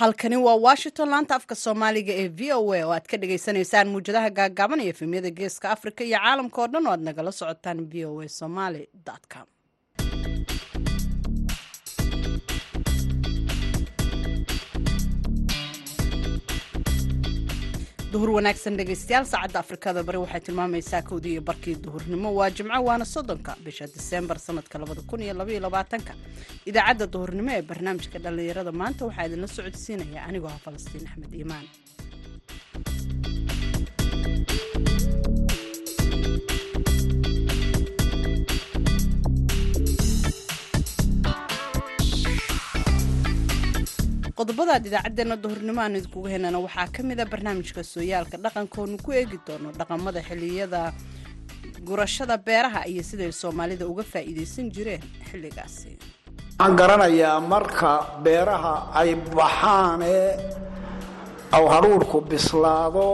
halkani waa washington laanta afka soomaaliga ee v o a oo aad ka dhagaysanaysaan muwjadaha gaagaaban iyo efemyada geeska afrika iyo caalamka oo dhan oo aad nagala socotaan v o a somaly com duhur wanaagsan dhegaystayaal saacadda afrikada bari waxay tilmaamaysaa kowdii iyo barkii duhurnimo. Waa jimco waana soddonka bisha diseembar sanadka labada kun iyo labaiyo labaatanka. Idaacadda duhurnimo ee barnaamijka dhallinyarada maanta waxaa idinla socodsiinaya anigoo ah falastiin axmed iimaan qodobadaad idaacaddeenna duhurnimo aan idinkuga helnana waxaa ka mid a barnaamijka sooyaalka. Dhaqankoonu ku eegi doono dhaqamada xilliyada gurashada beeraha iyo siday soomaalida uga faa'iidaysan jireen xilligaasi. Waxaan garanayaa marka beeraha ay baxaan ee aw hadhuurhku bislaado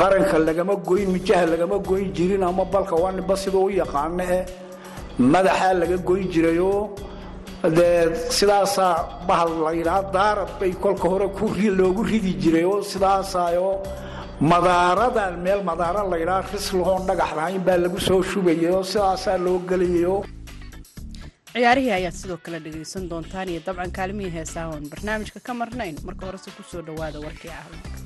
qaranka lagama goyn mijaha lagama goyn jirin ama balka waniba siduu u yaqaano eh madaxaa laga goyn jirayoo dee sidaasaa bahal laydhaa daarad bay kolka hore loogu ridi jiray oo sidaasayo madaaradan meel madaara laydhaa rislahoon dhagax lahayn baa lagu soo shubayay oo sidaasaa loo gelayayo ciyaarihii ayaad sidoo kale dhagaysan doontaan iyo dabcan kaalimihii heesaha oon barnaamijka ka marnayn. Marka horese ku soo dhowaada warkii caalamka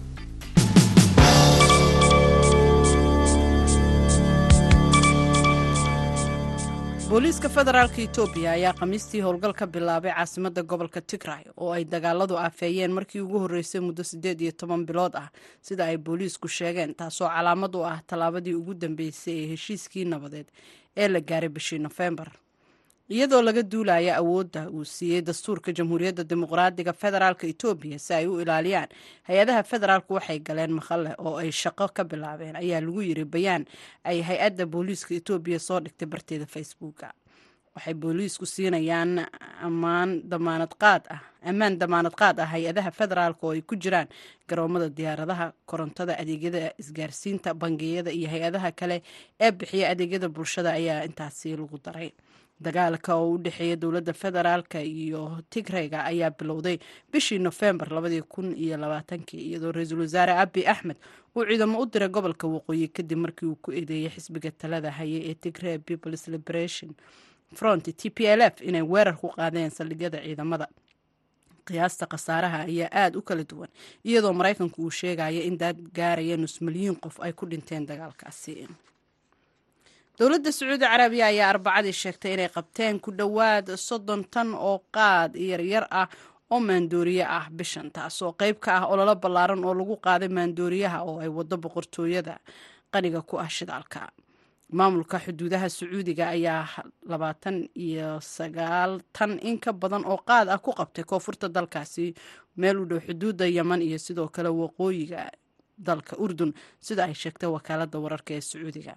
booliiska federaalka etoobiya ayaa khamiistii howlgal ka bilaabay caasimadda gobolka tigray oo ay dagaaladu aafeeyeen markii ugu horreysay muddo siddeed iyo toban bilood ah sida ay booliisku sheegeen taasoo calaamad u ah tallaabadii ugu dambeysay ee heshiiskii nabadeed ee la gaaray bishii nofembar iyadoo laga duulaya awoodda uu siiyey dastuurka jamhuuriyadda dimuqraadiga federaalka etoobiya si ay u ilaaliyaan. Hay'adaha federaalku waxay galeen maqale oo ay shaqo ka bilaabeen ayaa lagu yiri bayaan ay hay'adda booliiska etoobiya soo dhigtay barteeda facebooka. Waxay booliisku siinayaan ah ammaan damaanad qaad ah hay'adaha federaalka oo ay ku jiraan garoomada diyaaradaha korontada adeegyada isgaarsiinta bangiyada iyo hay'adaha kale ee bixiya adeegyada bulshada ayaa intaasi lagu daray dagaalka oo u dhexeeya dowladda federaalka iyo tigrayga ayaa bilowday bishii nofembar iyadoo ra'iisul wasaare abi axmed uu ciidamo u diray gobolka waqooyi kadib markii uu ku eedeeyay xisbiga talada haye ee tigray peoples liberation front t p l f inay weerar ku qaadeen saldhigyada ciidamada. Qiyaasta khasaaraha ayaa aada u kala duwan iyadoo maraykanku uu sheegaya in daad gaaraya nus milyiin qof ay ku dhinteen dagaalkaasi dowladda sacuudi carabiya ayaa arbacadii sheegtay inay qabteen ku dhowaad soddon tan oo qaad yaryar ah oo maandooriye ah bishan taasoo qayb ka ah ololo ballaaran oo lagu qaaday maandooriyaha oo ay waddo boqortooyada qaniga ku ah shidaalka. Maamulka xuduudaha sacuudiga ayaa labaatan iyo sagaal tan in ka badan oo qaad ah ku qabtay koonfurta dalkaasi meel u dhow xuduudda yeman iyo sidoo kale waqooyiga dalka urdun sida ay sheegtay wakaaladda wararka ee sacuudiga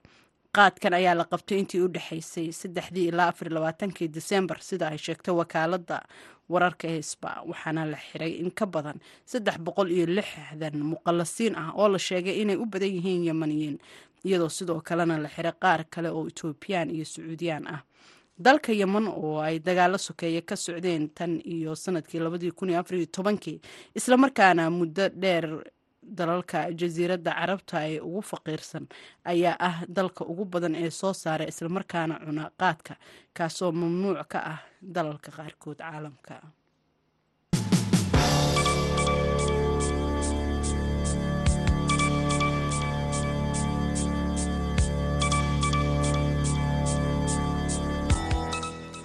qaadkan ayaa la qabtay intii u dhexaysay saddexdii ilaa afar labaatankii disembar sida ay sheegtay wakaaladda wararka ee sba waxaana la xiray in ka badan saddex boqol iyo lixdan muqallasiin ah oo la sheegay inay u badan yihiin yemaniyiin iyadoo sidoo kalena la xiray qaar kale oo etoobiyaan iyo sacuudiyaan ah. Dalka yeman oo ay dagaalo sokeeye ka socdeen tan iyo sannadkii labadii kun iyo afariyo tobankii islamarkaana muddo dheer dalalka jasiiradda carabta ee ugu faqiirsan ayaa ah dalka ugu badan ee soo saara islamarkaana cuna qaadka kaasoo mamnuuc ka ah dalalka qaarkood caalamka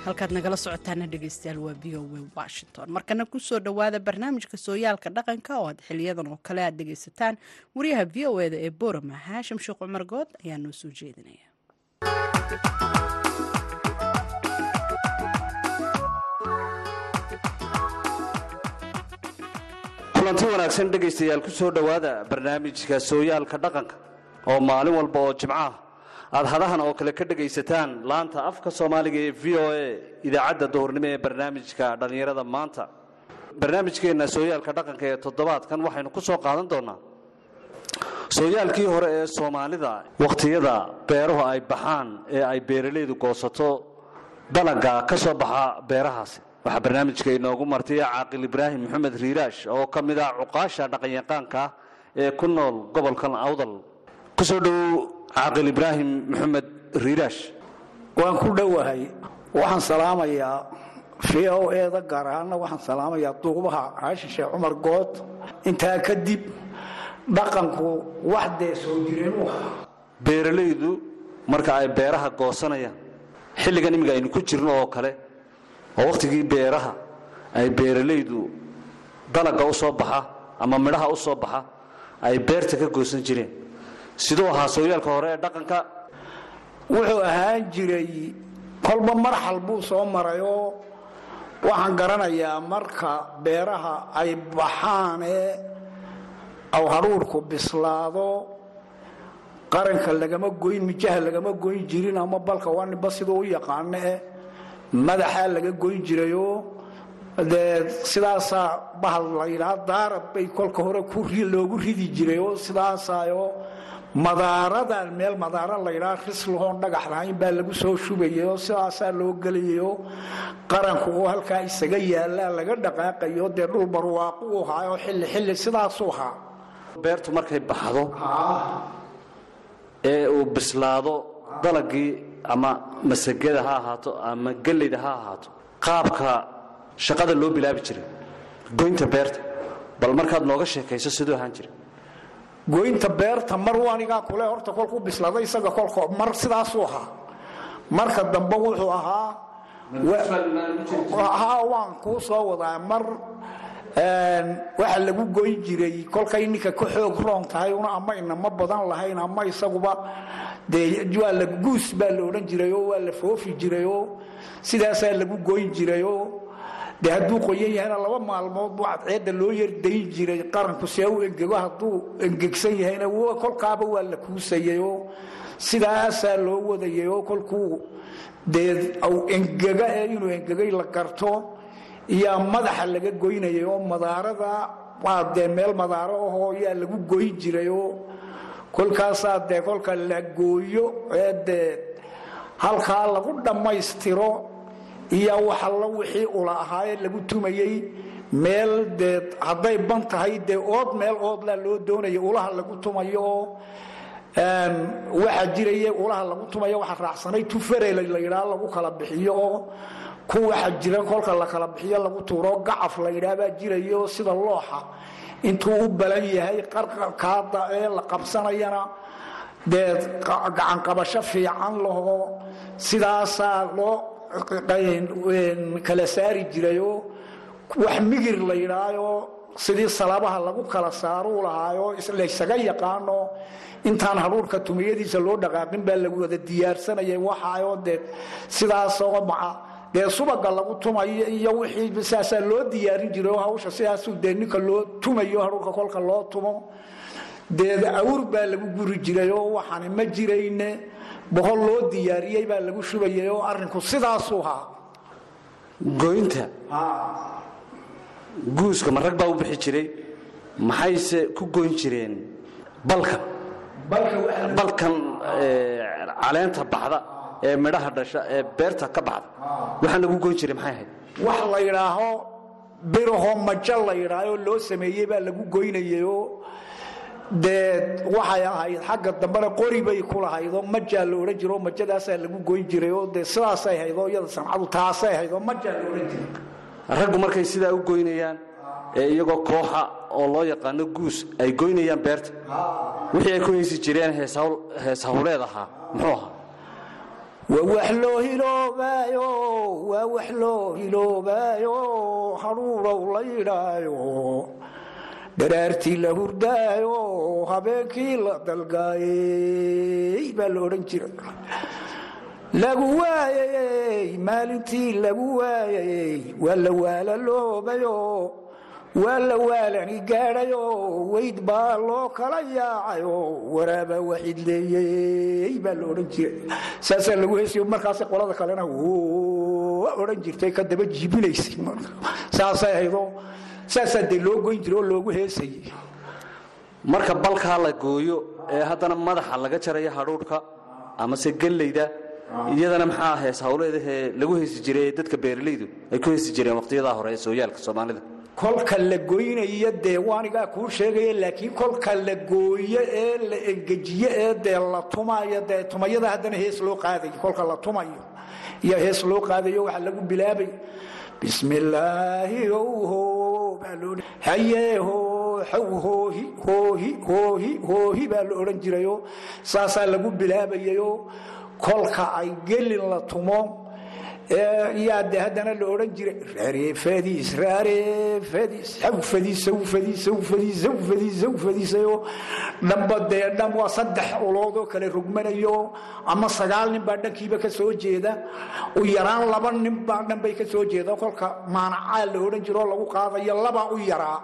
halkaad nagala socotaana dhegeystayaal waa v o w washington. Markana ku soo dhowaada barnaamijka sooyaalka dhaqanka oo aad xiliyadan oo kale aad dhegeysataan wariyaha v o eda ee borama haashim sheekh cumar good ayaa noo soo jeedinaya. Kulanti wanaagsan dhegaystayaal ku soo dhowaada barnaamijka sooyaalka dhaqanka oo maalin walba oo jimcaha aad hadahan oo kale ka dhegaysataan laanta afka soomaaliga ee v o a idaacadda duhurnimo ee barnaamijka dhallinyarada maanta. Barnaamijkeenna sooyaalka dhaqanka ee toddobaadkan waxaynu ku soo qaadan doonaa. Sooyaalkii hore ee soomaalida wakhtiyada beeruhu ay baxaan ee ay beeralaydu goosato dalaga ka soo baxa beerahaasi waxaa barnaamijka inoogu martay caaqil ibraahim maxamed riiraash oo ka mid ah cuqaasha dhaqanyaqaanka ee ku nool gobolkan awdal. Ku soo dhowow caaqil ibraahim maxamed riiraash. Waan ku dhowahay waxaan salaamayaa v o eda gaar ahaanna waxaan salaamayaa duubaha raashin sheekh cumar good intaa kadib dhaqanku wax dee soo jireen u ahaa. Beeralaydu marka ay beeraha goosanayaan xilligan imminga aynu ku jirno oo kale oo wakhtigii beeraha ay beeralaydu dalaga u soo baxa ama midhaha u soo baxa ay beerta ka goosan jireen siduu ahaa sooyaalka hore ee dhaqanka. Wuxuu ahaan jiray kolba marxal buu soo marayoo waxaan garanayaa marka beeraha ay baxaanee aw hadhuurku bislaado qaranka lagama goyn mijaha lagama goyn jirin ama balka waaniba siduu u yaqaanee madaxaa laga goyn jirayoo dee sidaasaa bahal laydhaa daarad bay kolka hore loogu ridi jirayoo sidaasayo madaaradan meel madaara laydhaa rislahoon dhagax lahayn baa lagu soo shubayayoo sidaasaa loo gelayayo qaranku oo halkaa isaga yaallaa laga dhaqaaqayo dee dhul barwaaqu u haayoo xilli xilli sidaasuu ahaa beertu markay baxdo ee uu bislaado dalagii ama masagada ha ahaato ama gellayda ha ahaato qaabka shaqada loo bilaabi jiray goynta beerta. Bal markaad nooga sheekayso siduu ahaan jiray goynta beerta mar anigaa kule horta kolkuu bislaaday isaga kolko mar sidaasuu ahaa. Marka dambe wuxuu ahaa haa waan kuu soo wadaa. Mar waxa lagu goyn jiray kolkay ninka ka xoog roon tahay una ama inama badan lahayn ama isaguba dee waa la guus baa la odhan jirayoo waa la foofi jirayoo sidaasaa lagu goyn jirayoo dee hadduu qoyan yahayna laba maalmood buu cadceedda loo yardayn jiray qaranku see u engego hadduu engegsan yahayna kolkaaba waa la kuusayayoo sidaasaa loo wadayayoo kolkuu dee engega inuu engegay la garto iyaa madaxa laga goynayay oo madaarada waa dee meel madaaro ahoo yaa lagu goyn jirayoo kolkaasaa dee kolka la gooyo ee dee halkaa lagu dhammaystiro iyo waxalla wixii ula ahaayee lagu tumayey meel dee hadday ban tahay dee ood meel oodlaa loo doonaya ulaha lagu tumayo waxaa jiraye ulaha lagu tumayo waxaa raacsanay tufare layidhaa lagu kala bixiyo oo ku waxa jira kolka la kala bixiyo lagu tuuro gacaf la yidhaahbaa jirayo sida looxa. Intuu u balan yahay qarqarkaada ee la qabsanayana dee gacanqabasho fiican laho sidaasaa loo kala saari jirayoo wax migir la yidhaayo sidii salabaha lagu kala saaruu lahaayo laysaga yaqaano intaan hadhuurka tumiyadiisa loo dhaqaaqin baa lagu wada diyaarsanayay waxaayoo dee sidaasoo dee subaga lagu tumayo iyo wixii saasaa loo diyaarin jiray oo hawsha sidaasuu dee ninka loo tumayo hadhuurka kolka loo tumo dee awr baa lagu guri jiray oo waxaani ma jirayne boqol loo diyaariyey baa lagu shubayay oo arrinku sidaasuu ahaa. Goynta? Guuska ma rag baa u bixi jiray? Maxayse ku goyn jireen balkan balkan caleenta baxda ee midhaha dhasha ee beerta ka baxda. Waxaan lagu goyn jiray maxay ahayd? Wax la yidhaaho biraho majo la yidhaahoo loo sameeyey baa lagu goynayayoo dee waxay ahayd xagga dambena qori bay ku lahaydoo majaa la odhan jiro majadaasaa lagu goyn jirayoo dee sidaasay haydoo iyada sancadu taasay haydoo majaa la odhan jiray. Raggu markay sidaa u goynayaan ee iyagoo kooxa oo loo yaqaano guus ay goynayaan beerta. Wixii ay ku haysi jireen hees hawleed ahaa muxuu ahaa? Waa wax loo hiloobaayo waa wax loo hiloobaayo hadhuurow la yidhaayo dharaartii la hurdaayo habeenkii la dalgaayey baa la odhan jiray lagu waayey maalintii lagu waayey waa la waalaloobayo waa la waalani gaadhayo weyd baa loo kala yaacayo waraaba waxid leeyey baa la odhan jiray saasaa lagu heesiyo markaas qolada kalena odhan jirtay ka daba jibinaysay saasay ahaydoo saasaa dee loo goyn jiray oo loogu heesayay marka balkaa la gooyo ee haddana madaxa laga jarayo hadhuudhka amase gellayda iyadana maxaa hees hawleedahee lagu heesi jiray dadka beeralaydu ay ku heesi jireen waqtiyadaa hore ee sooyaalka soomaalida? Kolka la goynayo dee waanigaa kuu sheegaya laakiin kolka la gooyo ee la engejiyo ee dee la tumayo dee tumayada haddana hees loo qaadayo kolka la tumayo. Iyo hees loo qaadayo waxaa lagu bilaabay bismi illaahi owho baa la odhan jirayo. Saasaa lagu bilaabayayo. Kolka ay gelin la tumo yaa de haddana la odhan jiray raare fadiis raare fadiis haw fadiis haw fadiis haw fadiis haw fadiis haw fadiisayo dhanba dee dhan waa saddex uloodoo kale rogmanayo ama sagaal nin baa dhankiiba ka soo jeeda u yaraan laba nin baa dhan bay ka soo jeeda. Kolka maanacaa la odhan jiro oo lagu qaadayo labaa u yaraa.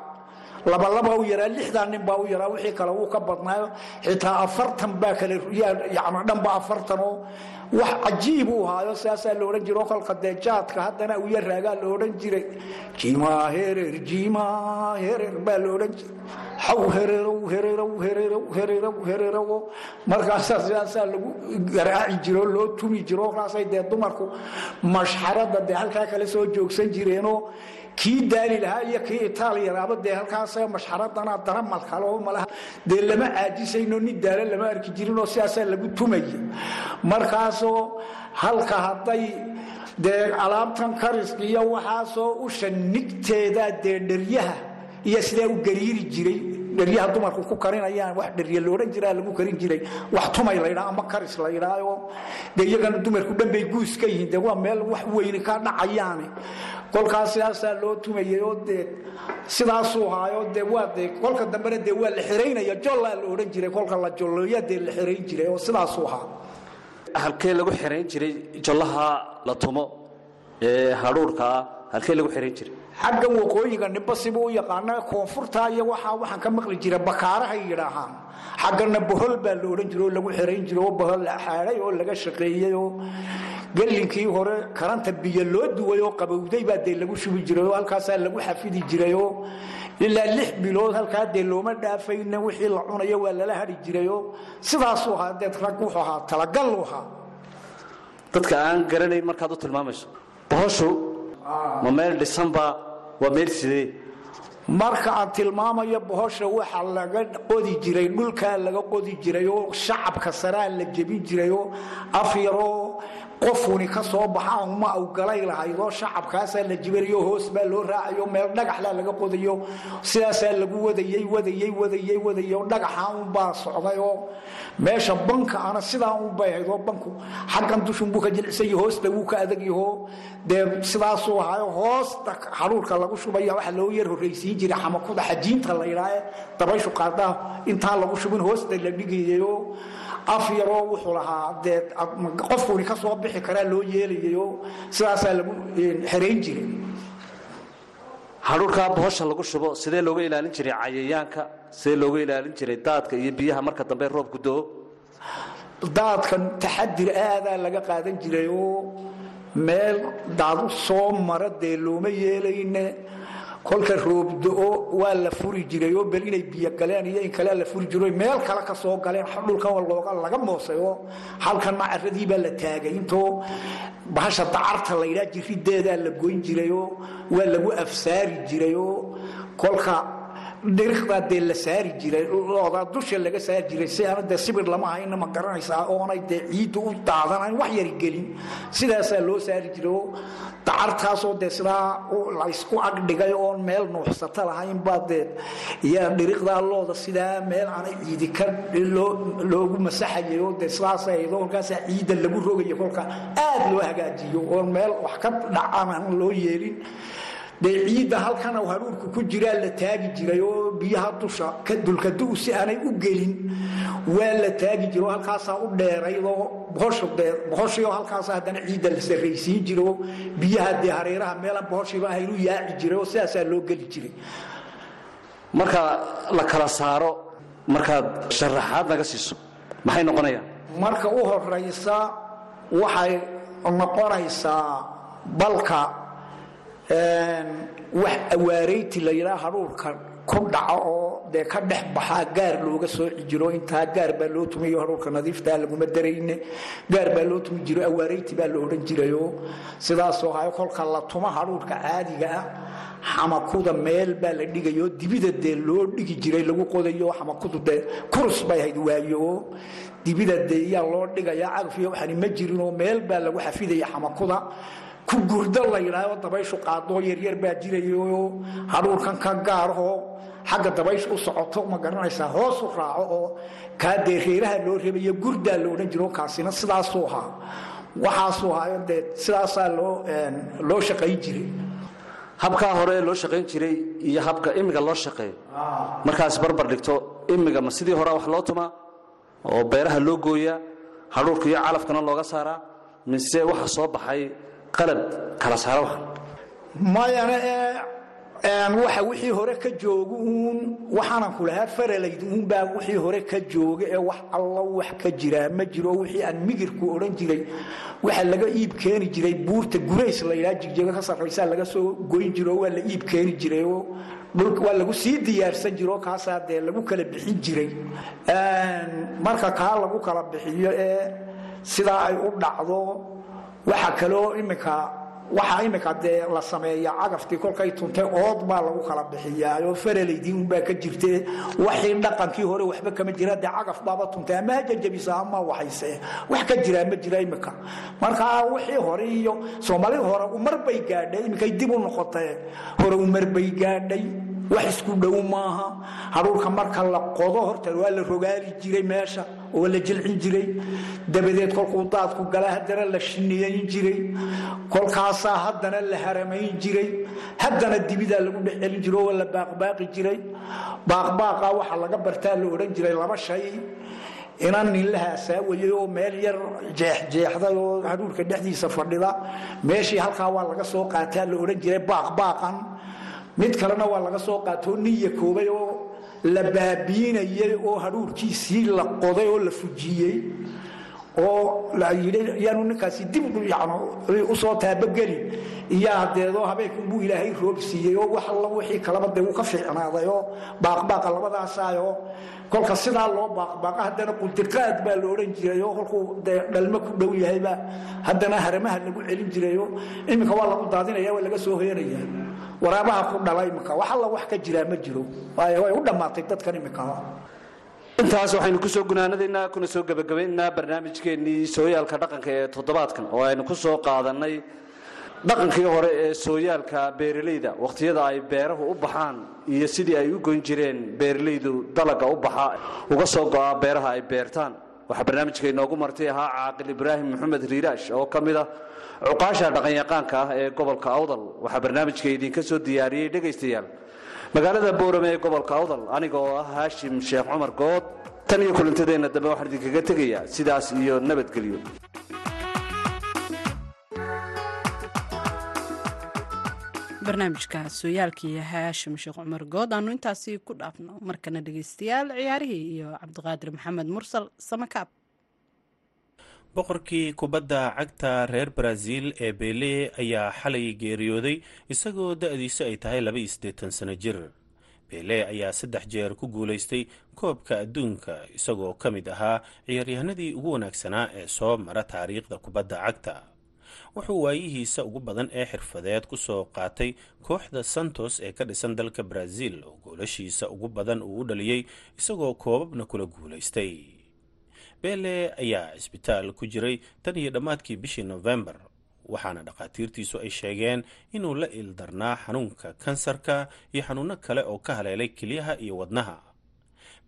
Labalaba u yaraa lixdaa nin baa u yaraa wixii kale wuu ka badnaayo. Xitaa afartan baa kale yani dhanba afartanoo wax cajiib uu haayo saasaa la odhan jiro kolka dee jaadka haddana u yaraagaa la odhan jiray. Jima herer jima herer baa la odhan jiray. Xaw hererow hererow hererow hererow hererow markaasaa sidaasaa lagu garaaci jiro loo tumi jiro kolkaasay dee dumarku mashxarada dee halkaa kale soo joogsan jireenoo kii daali lahaa iyo kii itaaliyaraaba dee halkaas mashxaradana daramal kale malaha dee lama caajisayno nin daala lama arki jirinoo sidaasaa lagu tumaya markaasoo halka hadday dee alaabtan kariska iyo waxaasoo usha nigteeda dee dheryaha iyo sidaa u gariiri jiray. Dheryaha dumarku ku karinayaan wax dherya loodhan jiraa lagu karin jiray. Wax tumay laydhaa ama karis laydhaayo dee iyagana dumarku dhanbay guus ka yihiin. Dee waa meel wax weyni ka dhacayaane kolkaas sidaasaa loo tumayay oo dee sidaasuu haayo dee waa dee kolka dambena dee waa la xiraynaya jollaa la odhan jiray kolka la jolloya dee la xirayn jiray oo sidaasuu ahaa. Halkee lagu xirayn jiray jollaha la tumo ee hadhuurkaa halkee lagu xirayn jiray? Xaggan waqooyiga nimba sibuu u yaqaana koonfurta iyo waxaa waxaan ka maqli jira bakaarahay yidhaahaan. Xaggana bohol baa la odhan jira oo lagu xirayn jira oo bohol la xaadhay oo laga shaqeeyey oo gellinkii hore karanta biyo loo duway oo qabowday baa dee lagu shubi jiray oo halkaasaa lagu xafidi jirayoo ilaa lix bilood halkaa dee looma dhaafayna wixii la cunayo waa lala hadhi jirayoo sidaasuu ahaa dee rag wuxuu ahaa talagallu ahaa. Dadka aan garanayn markaad u tilmaamayso bohoshu ma meel dhisanba waa meel sidee? Marka aan tilmaamayo bohosha waxa laga qodi jiray dhulkaa laga qodi jiray oo shacabka saraa la jebin jiray oo af yaroo qofuni ka soo baxa uma awgalay lahayd oo shacabkaasaa la jibinayo hoos baa loo raacayo meel dhagaxlaa laga qodayo sidaasaa lagu wadayey wadayey wadayey wadayey oo dhagaxa unbaa socday oo meesha banka ana sidaa ahayd oo banku xaggan dushunbuu ka jilicsayo hoosta wuu ka adag yaho. Dee sidaasuu ahaayo hoosta xaruurka lagu shubaya waxa loo yar horraysiin jiray xamakuda xajiinta la yidhaahe dabayshu qaadaha intaan lagu shubin hoosta la dhigayayo af yaroo wuxuu lahaa dee qofkuni ka soo bixi karaa loo yeelayayo sidaasaa lagu xerayn jiray. Hadhuurkaa bohosha lagu shubo sidee looga ilaalin jiray cayayaanka? Sidee looga ilaalin jiray daadka iyo biyaha marka dambe roobku do daadkan taxadir aadaa laga qaadan jiray oo meel daadu soo mara dee looma yeelayne kolka roobdo-o waa la furi jiray oo bel inay biyo galeen iyo in kalea la furi jiro meel kale ka soo galeen dhulkan looga laga moosay oo halkan macaradii baa la taagay. Intoo bahasha dacarta la yidhaa jirideedaa la goyn jirayoo waa lagu afsaari jirayoo kolka dhirikdaa dee la saari jiray looda dusha laga saari jiray. Si aana dee sibir lama hayna ma garanaysaa oonay dee ciidda u daadanayn wax yari gelin. Sidaasaa loo saari jiray oo dacartaasoo dee sidaa laysku agdhigay oon meel nuuxsata lahayn baa dee yaa dhiriqdaa looda sidaa meel aanay ciidi ka loogu masaxayay oo dee sidaas aydo kolkaasaa ciidda lagu rogaya kolka aad loo hagaajiyo oon meel wax ka dhacan loo yeelin dee ciidda halkan haruurku ku jiraa la taagi jiray oo biyaha dusha dulkadu si aanay u gelin. Waa la taagi jiro halkaasaa u dheeraydoo bohoshio halkaas haddana ciidda la sarraysiin jiro. Biyaha dee hareeraha meelan bohoshiiba ahaynu yaaci jiray oo sidaasaa loo geli jiray. Marka la kala saaro markaad sharaxaad naga siiso maxay noqonayaan? Marka u horaysa waxay noqonaysaa balka wax awaarayti la yidhaa hadhuurka ku dhaco oo dee ka dhex baxaa gaar looga sooci jiro intaa gaar baa loo tumayo haruurka nadiiftaa laguma darayne gaar baa loo tumi jiro awaareyti baa la odhan jirayo. Sidaasoo hayo kolka la tuma haruurka caadiga ah xamakuda meel baa la dhigayo dibida dee loo dhigi jiray lagu qodayo xamakudu dee kurus bay hayd waayo. Dibida dee iyaa loo dhigaya cagfiyo waxani ma jirinoo meel baa lagu xafidaya xamakuda ku gurdo la yidhaahdo dabayshu qaadoo yaryar baa jirayo hadhuurkan ka gaarahoo xagga dabayshu u socoto ma garanaysaa hoosu raaco oo kaa dee reeraha loo reebayo gurdaa la odhan jiro kaasina sidaasuu ahaa. Waxaasuu ahaayo dee sidaasaa loo loo shaqayn jiray. Habkaa hore loo shaqayn jiray iyo habka imiga loo shaqeeyo. Markaas barbar dhigto imiga ma sidii hore wax loo tumaa oo beeraha loo gooyaa hadhuurka iyo calafkana looga saaraa mise waxa soo baxay qalab kala saara ee waxa wixii hore ka jooga uun waxaanan ku lahaa faralayd uunbaa wixii hore ka jooga ee wax allo wax ka jiraa ma jiro wixii aan migirku odhan jiray. Waxa laga iib keeni jiray buurta gurays la yidhaha jigjiga ka sarraysaa laga soo goyn jiro waa la iib keeni jiray oo dhulka waa lagu sii diyaarsan jiro kaasaa dee lagu kala bixin jiray. Marka kaa lagu kala bixiyo ee sidaa ay u dhacdo waxa kaloo iminka waxaa iminka dee la sameeya cagaftii kolkay tuntay ood baa lagu kala bixiyaa oo faralaydii unbaa ka jirte waxii dhaqankii hore waxba kama jira dee cagaf baaba tuntay ama hajajabisa ama waxayse wax ka jiraa ma jira iminka marka wixii hore iyo soomaalida hore umar bay gaadhay iminkay dib u noqotee hore umar bay gaadhay wax isku dhow maaha. Hadhuurka marka la qodo horta waa la rogaali jiray meesha oo la jilcin jiray. Dabadeed kolkuu daadku gala haddana la shiniyayn jiray. Kolkaasaa haddana la haramayn jiray. Haddana dibidaa lagu dhex celin jiro oo la baaqbaaqi jiray. Baaqbaaqa waxa laga bartaa la odhan jiray laba shay. Inan ninlaha asaawayay oo meel yar jeexjeexday oo hadhuurka dhexdiisa fadhida. Meeshii halkaa waa laga soo qaataa la odhan jiray baaqbaaqan mid kalena waa laga soo qaatoo niya koobay oo la baabiinayay oo hadhuurkiisii la qoday oo la fujiyey oo yaanu ninkaasi dib u soo taabogelin iyo hadeedoo habeenkunbuu ilaahay roob siiyey oo wax wixii kalaba dee uu ka fiicnaaday oo baaqbaaqa labadaasaayo. Kolka sidaa loo baaqbaaqa haddana quntiqaad baa la odhan jiray oo kolkuu dee dhalmo ku dhow yahayba haddana haramaha lagu celin jirayo iminka waa lagu daadinaya waa laga soo heenaya waraabaha ku dhala iminka wax alla wax ka jiraa ma jiro waayo way u dhammaatay dadkan iminka intaas waxaynu ku soo gunaanadaynaa kuna soo gebagabaynaynaa barnaamijkeennii sooyaalka dhaqanka ee toddobaadkan oo aynu ku soo qaadannay dhaqankii hore ee sooyaalka beeralayda wakhtiyada ay beerahu u baxaan iyo sidii ay u goyn jireen beeralaydu dalaga u baxa uga soo go'a beeraha ay beertaan. Waxaa barnaamijka inoogu martay ahaa caaqil ibraahim maxamed riiraash oo ka mid ah cuqaasha dhaqanyaqaanka ah ee gobolka awdal waxaa barnaamijka idinka soo diyaariyey dhegaystayaal. Magaalada boorame ee gobolka awdal aniga oo ah haashim sheekh cumar good tan iyo kulantadeenna dambe waxaan idinkaga tegayaa sidaas iyo nabadgelyo barnaamijka sooyaalkii haashim sheekh cumar good aanu intaasi ku dhaafno. Markana dhegeystayaal ciyaarihii iyo cabdiqaadir maxamed mursal samakaab boqorkii kubadda cagta reer baraaziil ee bele ayaa xalay geeriyooday isagoo da-diisu ay tahay laba iyo siddeetan sano jir. Bele ayaa saddex jeer ku guulaystay koobka adduunka isagoo ka mid ahaa ciyaaryahanadii ugu wanaagsanaa ee soo mara taariikhda kubadda cagta. Wuxuu waayihiisa ugu badan ee xirfadeed ku soo qaatay kooxda santos ee ka dhisan dalka baraaziil oo goolashiisa ugu badan uu u dhaliyey isagoo koobabna kula guulaystay bele ayaa cisbitaal ku jiray tan iyo dhammaadkii bishii nofembar waxaana dhakhaatiirtiisu ay sheegeen inuu la ildarnaa xanuunka kansarka iyo xanuuno kale oo ka haleelay kelyaha iyo wadnaha.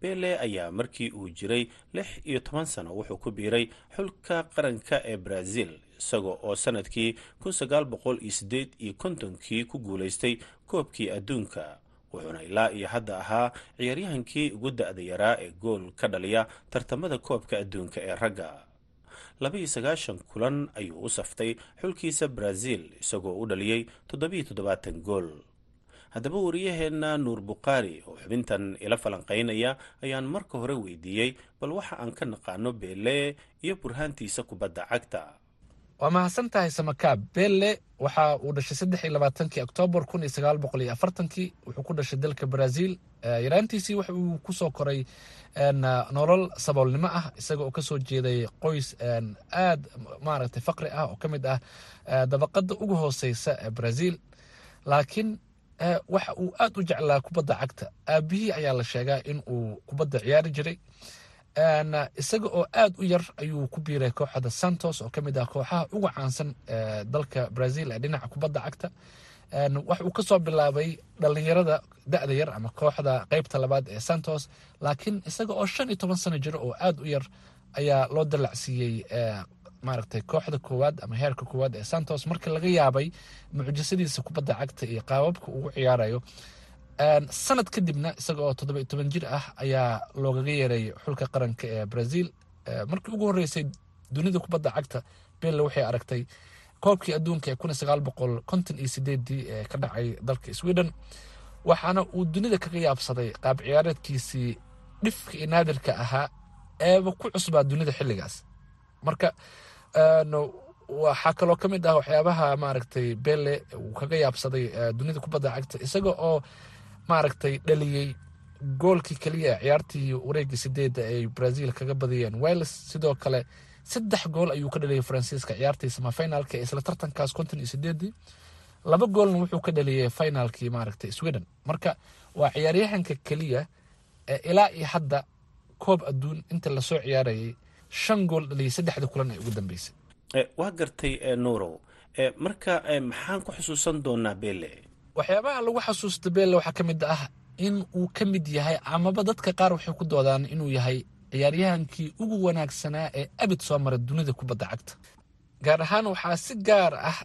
Bele ayaa markii uu jiray lix iyo toban sano wuxuu ku biiray xulka qaranka ee baraaziil isaga oo sannadkii kun sagaal boqol iyo sideed iyo kontonkii ku guulaystay koobkii adduunka wuxuuna ilaa iyo hadda ahaa ciyaaryahankii ugu da-da yaraa ee gool ka dhaliya tartamada koobka adduunka ee ragga. Labaiyo sagaashan kulan ayuu u saftay xulkiisa baraaziil isagoo u dhaliyey toddobiyo toddobaatan gool. Haddaba wariyaheenna nuur bukhaari oo xubintan ila falanqaynaya ayaan marka hore weydiiyey bal waxa aan ka naqaano beele iyo burhaantiisa kubadda cagta waa mahadsan tahay samakaab belle. Waxa uu dhashay saddex iyo labaatankii oktoobar kun iyo sagaal boqol iyo afartankii wuxuu ku dhashay dalka brazil. Yaraantiisii waxa uu ku soo koray nolol saboolnimo ah isaga oo ka soo jeeday qoys aad maaragtay faqri ah oo ka mid ah dabaqada ugu hooseysa ee brazil. Laakiin waxa uu aad u jeclaa kubadda cagta. Aabihii ayaa la sheegaa in uu kubadda ciyaari jiray isaga oo aad u yar ayuu ku biiray kooxda santos oo ka mid ah kooxaha ugu caansan dalka brazil ee dhinaca kubadda cagta. Wax uu ka soo bilaabay dhalinyarada da-da yar ama kooxda qeybta labaad ee santos laakiin isaga oo shan iyo toban sano jiro oo aad u yar ayaa loo dalacsiiyey maaragtay kooxda koowaad ama heerka koowaad ee santos marka laga yaabay mucjisadiisa kubadda cagta iyo qaababka ugu ciyaarayo sanad kadibna isaga oo toddoba iyo toban jir ah ayaa loogaga yeeray xulka qaranka ee brazil. Markii ugu horeysay dunida kubadda cagta belle waxay aragtay koobkii adduunka ee kun sagaal boqol konton iyo sideedii ee ka dhacay dalka sweden waxaana uu dunida kaga yaabsaday qaab ciyaareedkiisii dhifka iyo naadirka ahaa eeba ku cusbaa dunida xilligaas. Marka waxaa kaloo ka mid ah waxyaabaha maaragtay belle uu kaga yaabsaday dunida kubadda cagta isaga oo maaragtay dhaliyey goolkii keliya ciyaartii wareegii sideedda ay brazil kaga badiyeen wales. Sidoo kale saddex gool ayuu ka dhaliyey faransiiska ciyaartii samafinaalka isla tartankaas konton iyo sideedii. Laba goolna wuxuu ka dhaliyey finaalkii maaragtay sweden. Marka waa ciyaaryahanka keliya ee ilaa iyo hadda koob adduun inta la soo ciyaarayay shan gool dhaliyey saddexda kulan ee ugu dambeysay. Waa gartay nuurow marka maxaan ku xusuusan doonaa belle waxyaabaha lagu xasuusta belle waxaa ka mid ah in uu ka mid yahay amaba dadka qaar waxay ku doodaan inuu yahay ciyaaryahankii ugu wanaagsanaa ee abid soo maray dunida kubadda cagta. Gaar ahaan waxaa si gaar ah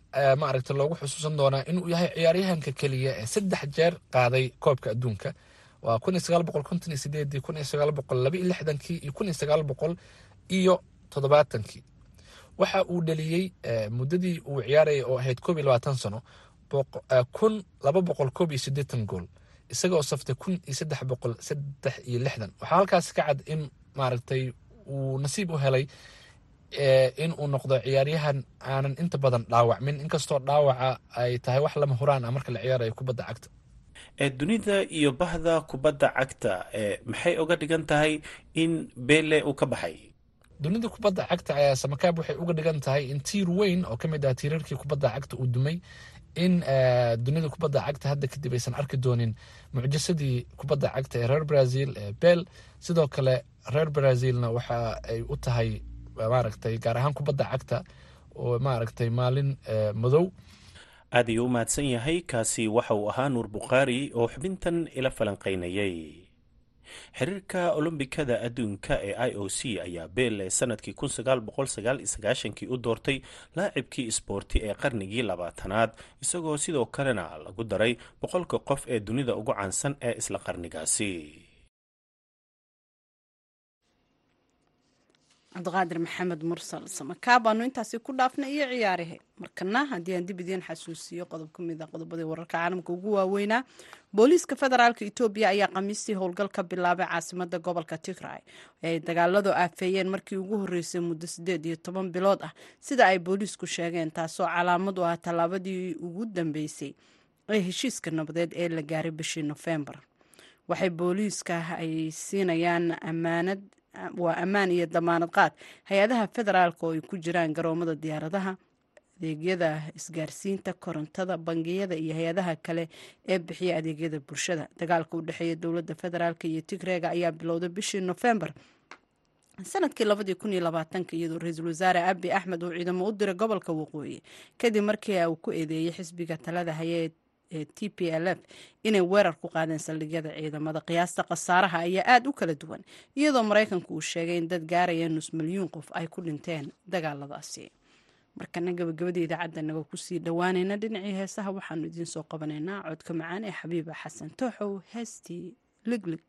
maaragta loogu xusuusan doonaa inuu yahay ciyaaryahanka keliya ee saddex jeer qaaday koobka adduunka. Waa kun iyo toddobaatankii waxa uu dhaliyey muddadii uu ciyaarayay oo ahayd koob iyo labaatan sano kun laba boqol koob iyo siddeetan gool isagaoo saftay kun iyo saddex boqol saddex iyo lixdan. Waxaa halkaas ka cad in maaragtay uu nasiib u helay in uu noqdo ciyaaryahan aanan inta badan dhaawacmin. Inkastoo dhaawaca ay tahay wax lama huraan ah marka la ciyaarayo kubadda cagta. Dunida iyo bahda kubadda cagta maxay uga dhigan tahay in belle uu ka baxay? Dunida kubadda cagta ayaa samakaab waxay uga dhigan tahay in tiir weyn oo ka mid ah tiirarkii kubadda cagta uu dumay in dunida kubadda cagta hadda kadib aysan arki doonin mucjisadii kubadda cagta ee reer brazil ee bel. Sidoo kale reer brazilna waxa ay u tahay maaragtay gaar ahaan kubadda cagta oo maaragtay maalin madow. Aad ayuu u mahadsan yahay kaasi waxa uu ahaa nuur bukhaari oo xubintan ila falanqaynayay xiriirka olombikada adduunka ee i o c ayaa belle sannadkii kii u doortay laacibkii isboorti ee qarnigii labaatanaad isagoo sidoo kalena lagu daray boqolka qof ee dunida ugu caansan ee isla qarnigaasi cabdiqaadir maxamed mursal samakaab aanu intaasi ku dhaafnay iyo ciyaarahe markana haddii aan dib idiin xasuusiyo qodob ka mid a qodobadii wararka caalamka ugu waaweynaa booliiska federaalka etoobiya ayaa khamiistii howlgal ka bilaabay caasimada gobolka tigray ay dagaaladu aafeeyeen markii ugu horreysay muddo siddeed iyo toban bilood ah. Sida ay booliisku sheegeen taasoo calaamad u ah tallaabadii ugu dambeysay ee heshiiska nabadeed ee la gaaray bishii nofembar waxay booliiska ay siinayaan ammaanad waa ammaan iyo damaanad qaad. Hay'adaha federaalka oo ay ku jiraan garoomada diyaaradaha adeegyada isgaarsiinta korontada bangiyada iyo hay'adaha kale ee bixiya adeegyada bulshada. Dagaalka u dhexeeya dowladda federaalk iyo tigreega ayaa bilowday bishii nofembar sannadkii labadii kun iyo labaatanka iyadoo ra'iisul wasaare abi axmed uu ciidamo u diray gobolka waqooyi. Kadib markii uu ku eedeeyey xisbiga talada haye ee t p l f inay weerar ku qaadeen saldhigyada ciidamada. Qiyaasta khasaaraha ayaa aada u kala duwan iyadoo maraykanku uu sheegay in dad gaaraya nus milyuun qof ay ku dhinteen dagaaladaasi. Markana gabagabada idaacadda naga ku sii dhowaanayna dhinacii heesaha waxaanu idiin soo qabanaynaa codka macaan ee xabiiba xasan tooxow heestii liglig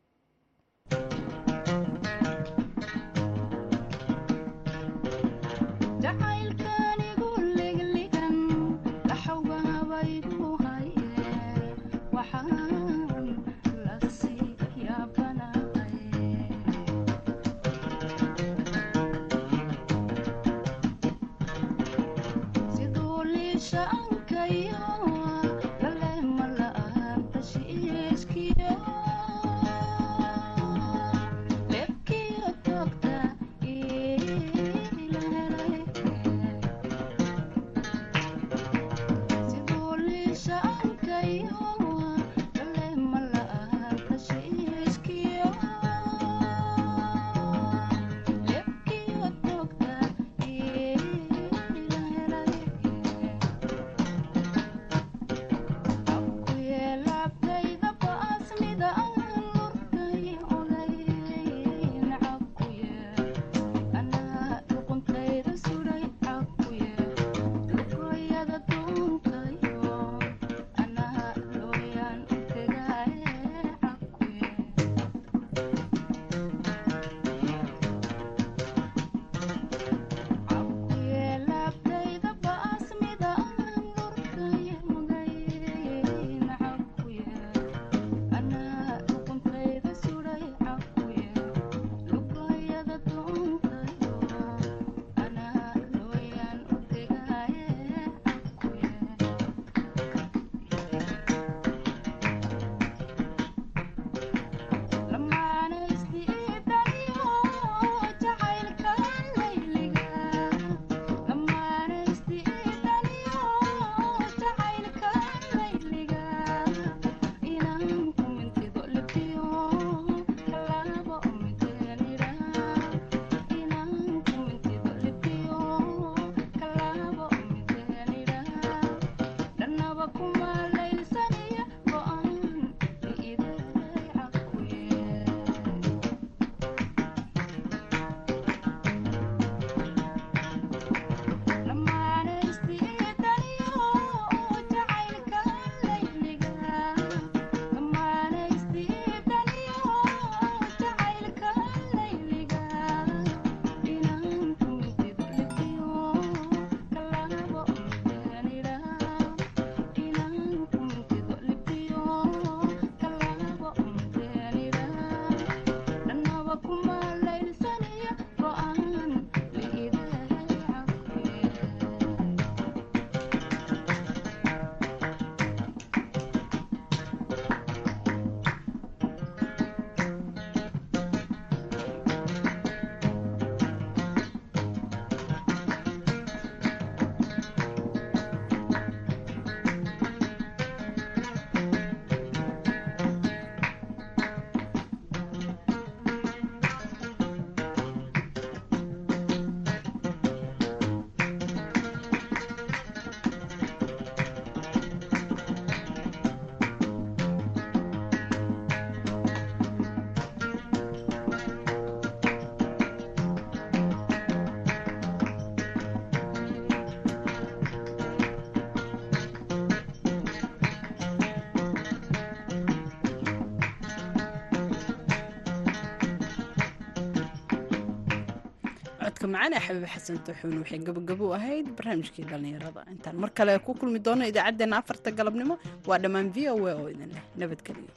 codka macaan ee xabiib xasan tuxuun waxay gabagabo u ahayd barnaamijkii dhallinyarada. Intaan mar kale ku kulmi doono idaacaddeenna afarta galabnimo waa dhammaan v o a oo idin leh. Nabadgelyo